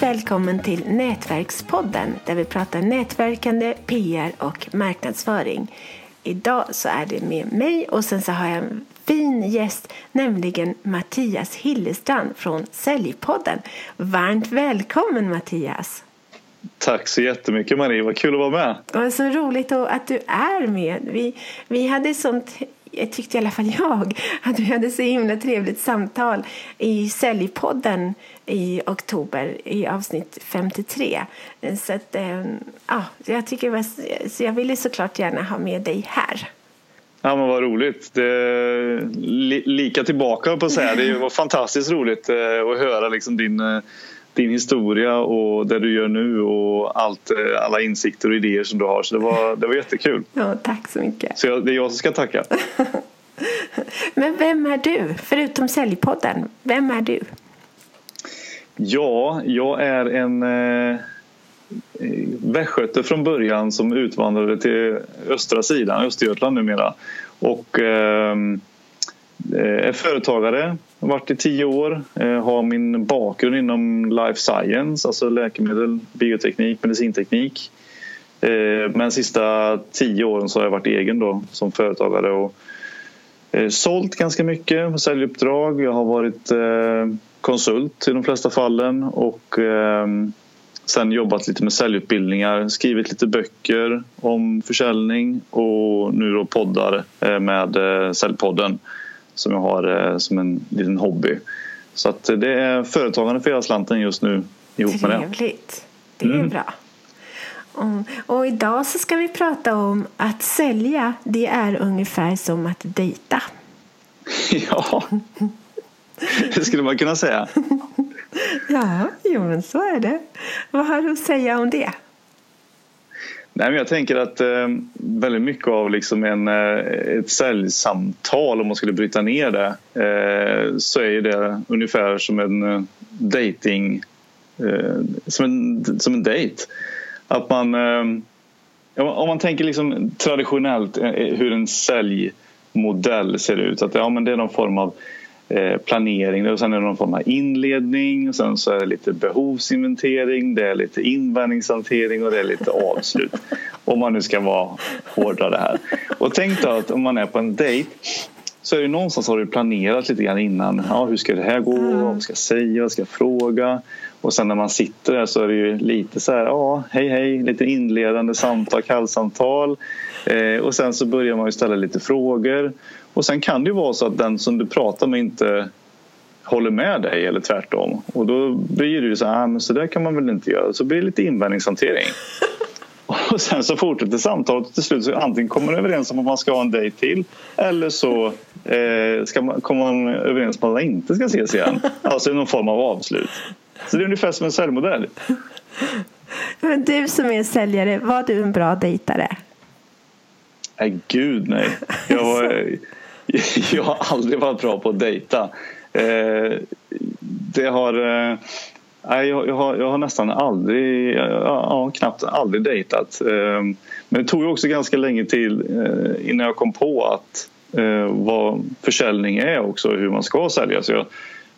Välkommen till Nätverkspodden där vi pratar nätverkande, PR och marknadsföring. Idag så är det med mig och sen så har jag en fin gäst, nämligen Mattias Hillestrand från Säljpodden. Varmt välkommen Mattias! Tack så jättemycket Marie, vad kul att vara med. Det var så roligt att du är med. Vi, vi hade sånt jag tyckte i alla fall jag att vi hade så himla trevligt samtal i Säljpodden i oktober i avsnitt 53. Så att, eh, ja, jag tycker var, så jag ville såklart gärna ha med dig här. Ja men vad roligt. Det, li, lika tillbaka på att säga. Det var fantastiskt roligt eh, att höra liksom din eh, din historia och det du gör nu och allt, alla insikter och idéer som du har. Så det var, det var jättekul. Ja, tack så mycket. Så jag, det är jag som ska tacka. Men vem är du, förutom Säljpodden? Vem är du? Ja, jag är en eh, västgöte från början som utvandrade till östra sidan, Östergötland numera. Och eh, Eh, är företagare, har varit i tio år, eh, har min bakgrund inom life science, alltså läkemedel, bioteknik, medicinteknik. Eh, men de sista tio åren så har jag varit egen då som företagare och sålt ganska mycket säljuppdrag. Jag har varit konsult i de flesta fallen och ehm, sen jobbat lite med säljutbildningar, skrivit lite böcker om försäljning och nu då poddar med Säljpodden som jag har eh, som en liten hobby. Så att det är företagande för hela slanten just nu ihop med det. Trevligt. Det är mm. bra. Och idag så ska vi prata om att sälja. Det är ungefär som att dejta. Ja, det skulle man kunna säga. ja, jo men så är det. Vad har du att säga om det? Nej, men jag tänker att eh, väldigt mycket av liksom en, eh, ett säljsamtal, om man skulle bryta ner det eh, så är det ungefär som en eh, dating eh, som, en, som en dejt. Att man, eh, om man tänker liksom traditionellt eh, hur en säljmodell ser ut, att ja, men det är någon form av Eh, planering och sen är det någon form av inledning och sen så är det lite behovsinventering, det är lite invändningshantering och det är lite avslut. Om man nu ska vara hårdare här. Och tänk då att om man är på en dejt så är det någonstans har du planerat lite grann innan. Ja, hur ska det här gå? Vad ska jag säga? Vad ska jag fråga? Och sen när man sitter där så är det ju lite så här, ja, hej hej, lite inledande samtal, kallsamtal. Eh, och sen så börjar man ju ställa lite frågor. Och sen kan det ju vara så att den som du pratar med inte håller med dig eller tvärtom. Och då blir det ju så här, ah, men så där kan man väl inte göra. Så blir det lite invändningshantering. Och sen så fortsätter samtalet och till slut så antingen kommer man överens om att man ska ha en dejt till eller så eh, ska man, kommer man överens om att man inte ska ses igen. Alltså någon form av avslut. Så det är ungefär som en säljmodell. Men du som är säljare, var du en bra dejtare? Nej, gud nej. Jag, var, jag har aldrig varit bra på att dejta. Eh, det har... Eh, jag, har, jag har nästan aldrig, ja, knappt aldrig dejtat. Eh, men det tog också ganska länge till innan jag kom på att vad försäljning är också hur man ska sälja. Så jag,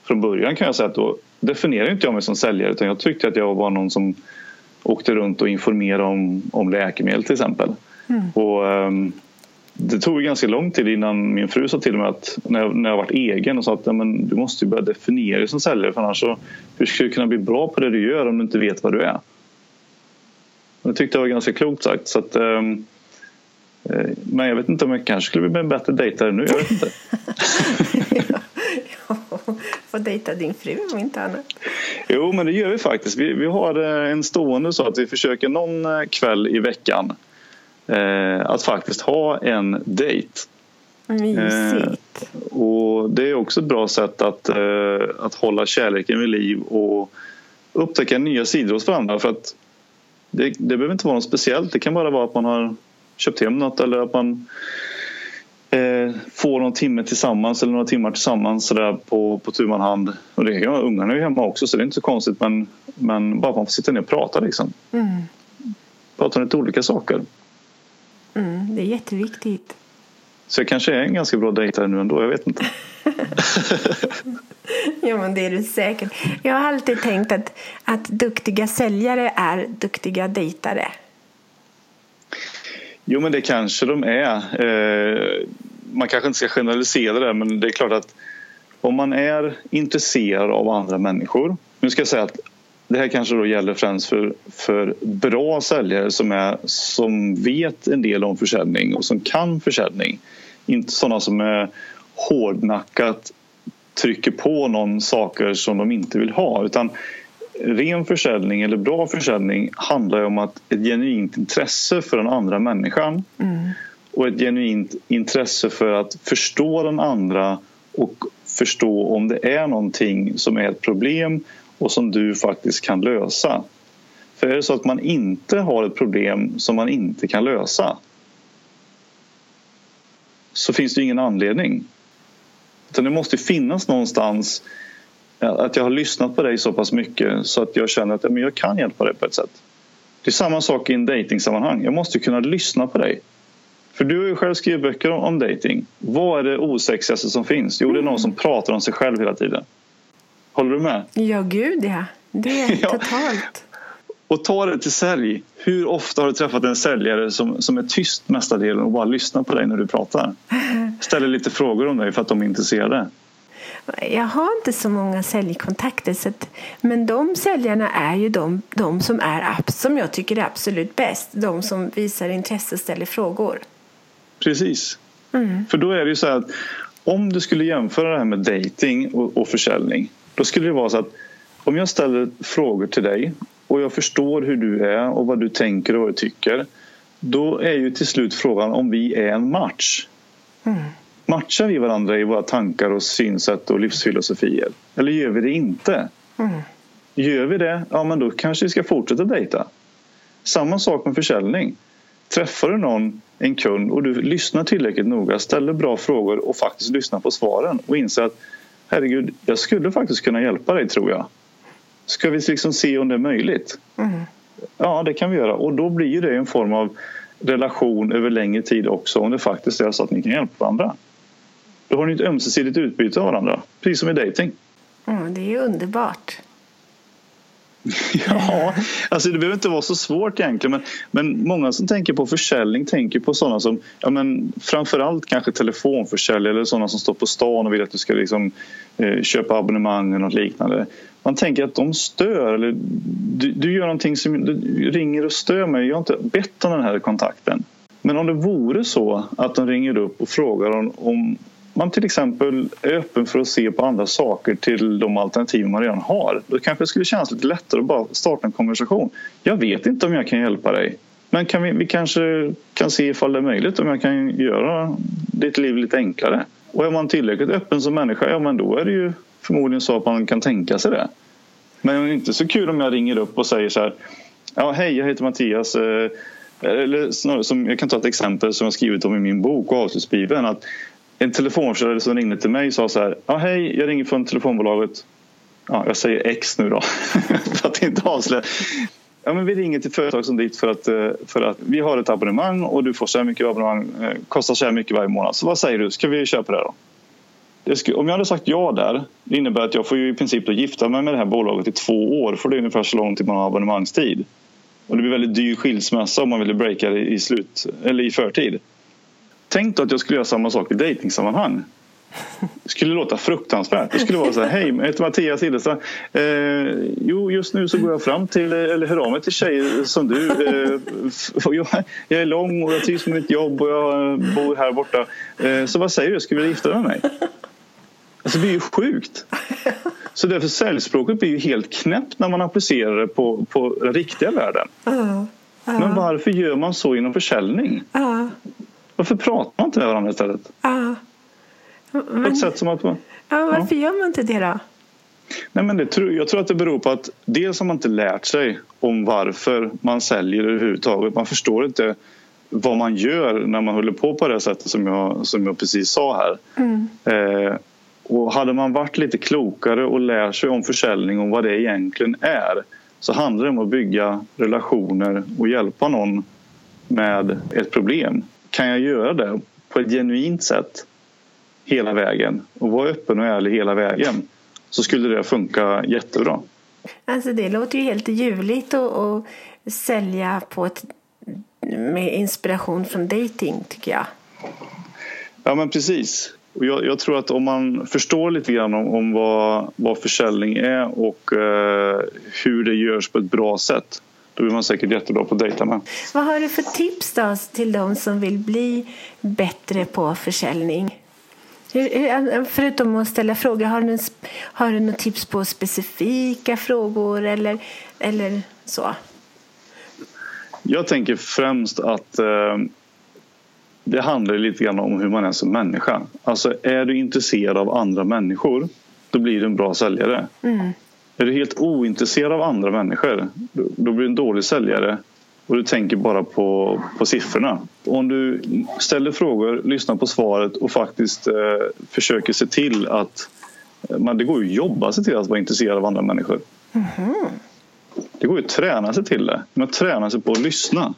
från början kan jag säga att då definierade inte jag mig som säljare utan jag tyckte att jag var någon som åkte runt och informerade om, om läkemedel till exempel. Mm. Och, um, det tog ganska lång tid innan min fru sa till mig att när jag, när jag varit egen och sa att men, du måste börja definiera dig som säljare för annars så, hur ska du kunna bli bra på det du gör om du inte vet vad du är? Det tyckte jag var ganska klokt sagt. Så att, um, men jag vet inte om jag kanske skulle bli en bättre dejtare nu. Jag vet inte. Få dejta din fru om inte annat. Jo, men det gör vi faktiskt. Vi, vi har eh, en stående så att vi försöker någon eh, kväll i veckan att faktiskt ha en dejt. Mysigt. Eh, och det är också ett bra sätt att, eh, att hålla kärleken vid liv och upptäcka nya sidor hos varandra. För att det, det behöver inte vara något speciellt. Det kan bara vara att man har köpt hem något eller att man eh, får någon timme tillsammans eller några timmar tillsammans sådär på, på tu hand. Och det är, ungarna är ju hemma också så det är inte så konstigt men, men bara man får sitta ner och prata liksom. Mm. Prata om lite olika saker. Mm, det är jätteviktigt. Så jag kanske är en ganska bra dejtare nu ändå, jag vet inte. ja, men det är du säkert. Jag har alltid tänkt att, att duktiga säljare är duktiga dejtare. Jo, men det kanske de är. Eh, man kanske inte ska generalisera det, men det är klart att om man är intresserad av andra människor. Nu ska jag säga att det här kanske då gäller främst för, för bra säljare som, är, som vet en del om försäljning och som kan försäljning. Inte sådana som är hårdnackat trycker på någon saker som de inte vill ha. Utan ren försäljning eller bra försäljning handlar om att ett genuint intresse för den andra människan mm. och ett genuint intresse för att förstå den andra och förstå om det är någonting som är ett problem och som du faktiskt kan lösa. För är det så att man inte har ett problem som man inte kan lösa så finns det ingen anledning. Utan det måste finnas någonstans att jag har lyssnat på dig så pass mycket så att jag känner att jag kan hjälpa dig på ett sätt. Det är samma sak i en dejtingsammanhang. Jag måste kunna lyssna på dig. För du har ju själv skrivit böcker om dating. Vad är det osexigaste som finns? Jo, det är någon som pratar om sig själv hela tiden. Håller du med? Ja, gud ja. Det är ja. totalt. Och ta det till sälj. Hur ofta har du träffat en säljare som, som är tyst mesta delen och bara lyssnar på dig när du pratar? Ställer lite frågor om dig för att de är intresserade. Jag har inte så många säljkontakter, så att, men de säljarna är ju de, de som, är, som jag tycker är absolut bäst. De som visar intresse och ställer frågor. Precis. Mm. För då är det ju så här att om du skulle jämföra det här med dating och, och försäljning då skulle det vara så att om jag ställer frågor till dig och jag förstår hur du är och vad du tänker och vad du tycker då är ju till slut frågan om vi är en match. Mm. Matchar vi varandra i våra tankar och synsätt och livsfilosofier? Eller gör vi det inte? Mm. Gör vi det, ja men då kanske vi ska fortsätta dejta. Samma sak med försäljning. Träffar du någon, en kund och du lyssnar tillräckligt noga, ställer bra frågor och faktiskt lyssnar på svaren och inser att herregud, jag skulle faktiskt kunna hjälpa dig tror jag. Ska vi liksom se om det är möjligt? Mm. Ja, det kan vi göra och då blir det en form av relation över längre tid också om det faktiskt är så att ni kan hjälpa varandra. Då har ni ett ömsesidigt utbyte av varandra, precis som i dating. Mm, det är underbart. Ja, alltså det behöver inte vara så svårt egentligen men, men många som tänker på försäljning tänker på sådana som ja, men framförallt kanske telefonförsäljare eller sådana som står på stan och vill att du ska liksom, eh, köpa abonnemang eller något liknande. Man tänker att de stör eller du, du gör någonting som du ringer och stör mig. Jag har inte bett om den här kontakten. Men om det vore så att de ringer upp och frågar om, om man till exempel är öppen för att se på andra saker till de alternativ man redan har då kanske det skulle kännas lite lättare att bara starta en konversation. Jag vet inte om jag kan hjälpa dig men kan vi, vi kanske kan se ifall det är möjligt om jag kan göra ditt liv lite enklare. Och är man tillräckligt öppen som människa, ja men då är det ju förmodligen så att man kan tänka sig det. Men det är inte så kul om jag ringer upp och säger så här Ja, hej, jag heter Mattias. Eh, eller snarare, som, jag kan ta ett exempel som jag skrivit om i min bok och avslutsbibeln. Att en telefonförsäljare som ringde till mig och sa så här. Ja, hej, jag ringer från telefonbolaget. Ja, jag säger X nu då, för att inte avslöja. Ja, men vi ringer till företag som ditt för att, eh, för att vi har ett abonnemang och du får så här mycket abonnemang, eh, kostar så här mycket varje månad. Så vad säger du, ska vi köpa det då? Det skulle, om jag hade sagt ja där, det innebär att jag får ju i princip då gifta mig med det här bolaget i två år för det är ungefär så lång tid man har abonnemangstid. Och det blir väldigt dyr skilsmässa om man vill breaka det i, slut, eller i förtid. Tänk då att jag skulle göra samma sak i dejtingsammanhang. Det skulle låta fruktansvärt. Det skulle vara så här, hej, jag heter Mattias Hillestad. Eh, jo, just nu så går jag fram till, eller hör av mig till tjejer som du. Eh, jag, jag, är lång och jag trivs med mitt jobb och jag bor här borta. Eh, så vad säger du, skulle du vilja gifta dig med mig? Alltså det blir ju sjukt. Så därför säljspråket blir ju helt knäppt när man applicerar det på, på den riktiga världen. Uh, uh. Men varför gör man så inom försäljning? Uh. Varför pratar man inte med varandra istället? Ja. Men, på ett sätt som att ja, varför ja. gör man inte det då? Nej, men det, jag tror att det beror på att dels har man inte lärt sig om varför man säljer överhuvudtaget. Man förstår inte vad man gör när man håller på på det sättet som jag, som jag precis sa här. Mm. Eh, och hade man varit lite klokare och lärt sig om försäljning och vad det egentligen är så handlar det om att bygga relationer och hjälpa någon med ett problem kan jag göra det på ett genuint sätt hela vägen och vara öppen och ärlig hela vägen så skulle det funka jättebra. Alltså det låter ju helt ljuvligt att, sälja på ett, med inspiration från dating tycker jag. Ja men precis. Och jag, jag, tror att om man förstår lite grann om, om vad, vad försäljning är och eh, hur det görs på ett bra sätt då blir man säkert jättebra på att dejta med. Vad har du för tips då till de som vill bli bättre på försäljning? förutom att ställa frågor, har du, har du något tips på specifika frågor eller, eller så? Jag tänker främst att eh, det handlar lite grann om hur man är som människa. Alltså är du intresserad av andra människor, då blir du en bra säljare. Mm. Är du helt ointresserad av andra människor, då blir du en dålig säljare och du tänker bara på, på siffrorna. Om du ställer frågor, lyssnar på svaret och faktiskt eh, försöker se till att eh, man, det går ju att jobba sig till att vara intresserad av andra människor. Mm. Det går ju att träna sig till det. Man tränar sig på att lyssna.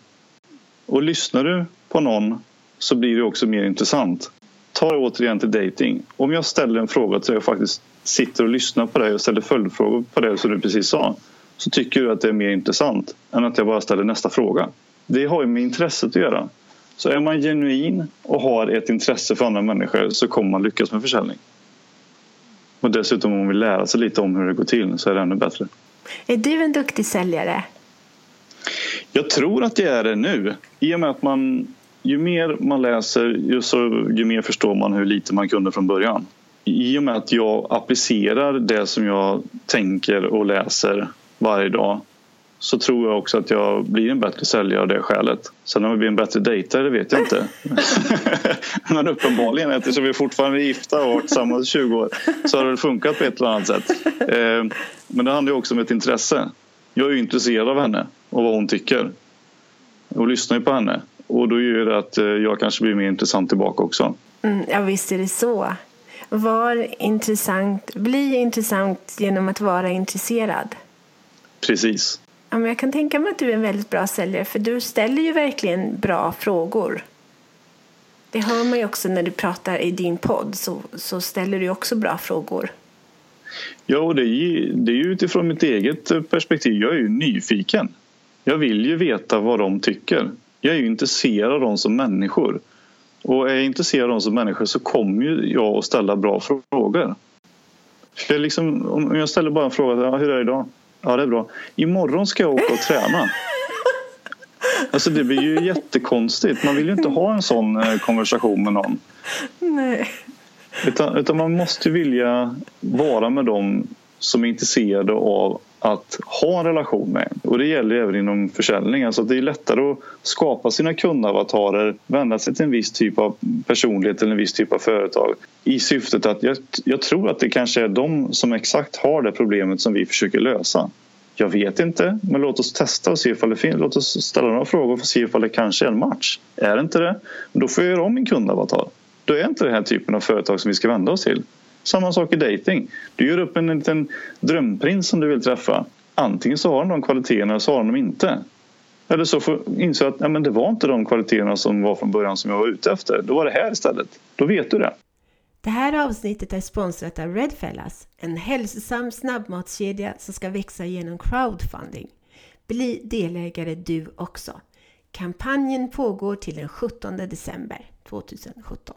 Och lyssnar du på någon så blir det också mer intressant. Ta det återigen till dating. Om jag ställer en fråga till dig och faktiskt sitter och lyssnar på dig och ställer följdfrågor på det som du precis sa så tycker du att det är mer intressant än att jag bara ställer nästa fråga. Det har ju med intresset att göra. Så är man genuin och har ett intresse för andra människor så kommer man lyckas med försäljning. Och dessutom om man vill lära sig lite om hur det går till så är det ännu bättre. Är du en duktig säljare? Jag tror att jag är det nu. I och med att man, ju mer man läser ju, så, ju mer förstår man hur lite man kunde från början. I och med att jag applicerar det som jag tänker och läser varje dag så tror jag också att jag blir en bättre säljare av det skälet. Sen om jag blir en bättre dejtare vet jag inte. Men uppenbarligen eftersom vi fortfarande är gifta och har varit tillsammans i 20 år så har det funkat på ett eller annat sätt. Eh, men det handlar också om ett intresse. Jag är ju intresserad av henne och vad hon tycker. Och lyssnar ju på henne. Och då gör det att eh, jag kanske blir mer intressant tillbaka också. Mm, ja visst är det så. Var intressant, bli intressant genom att vara intresserad. Precis. Ja, men jag kan tänka mig att du är en väldigt bra säljare för du ställer ju verkligen bra frågor. Det hör man ju också när du pratar i din podd så, så ställer du också bra frågor. Ja, och det är, det är ju utifrån mitt eget perspektiv. Jag är ju nyfiken. Jag vill ju veta vad de tycker. Jag är ju intresserad av dem som människor. Och är jag intresserad av dem som människor så kommer ju jag att ställa bra frågor. För liksom, om jag ställer bara en fråga, hur är det idag? Ja, det är bra. Imorgon ska jag åka och träna. Alltså det blir ju jättekonstigt. Man vill ju inte ha en sån eh, konversation med någon. Nej. Utan, utan man måste vilja vara med dem som är intresserade av att ha en relation med. Och det gäller även inom försäljning. Alltså det är lättare att skapa sina kundavatarer, vända sig till en viss typ av personlighet eller en viss typ av företag i syftet att jag, jag tror att det kanske är de som exakt har det problemet som vi försöker lösa. Jag vet inte, men låt oss testa och se ifall det finns. Låt oss ställa några frågor för att se ifall det kanske är en match. Är det inte det, då får jag göra om min kundavatar. Då är inte den här typen av företag som vi ska vända oss till. Samma sak i dating. Du gör upp en liten drömprins som du vill träffa. Antingen så har de de kvaliteterna eller så har de dem inte. Eller så får inse att nej, men det var inte de kvaliteterna som var från början som jag var ute efter. Då var det här istället. Då vet du det. Det här avsnittet är sponsrat av Redfellas, en hälsosam snabbmatskedja som ska växa genom crowdfunding. Bli delägare du också. Kampanjen pågår till den 17 december 2017.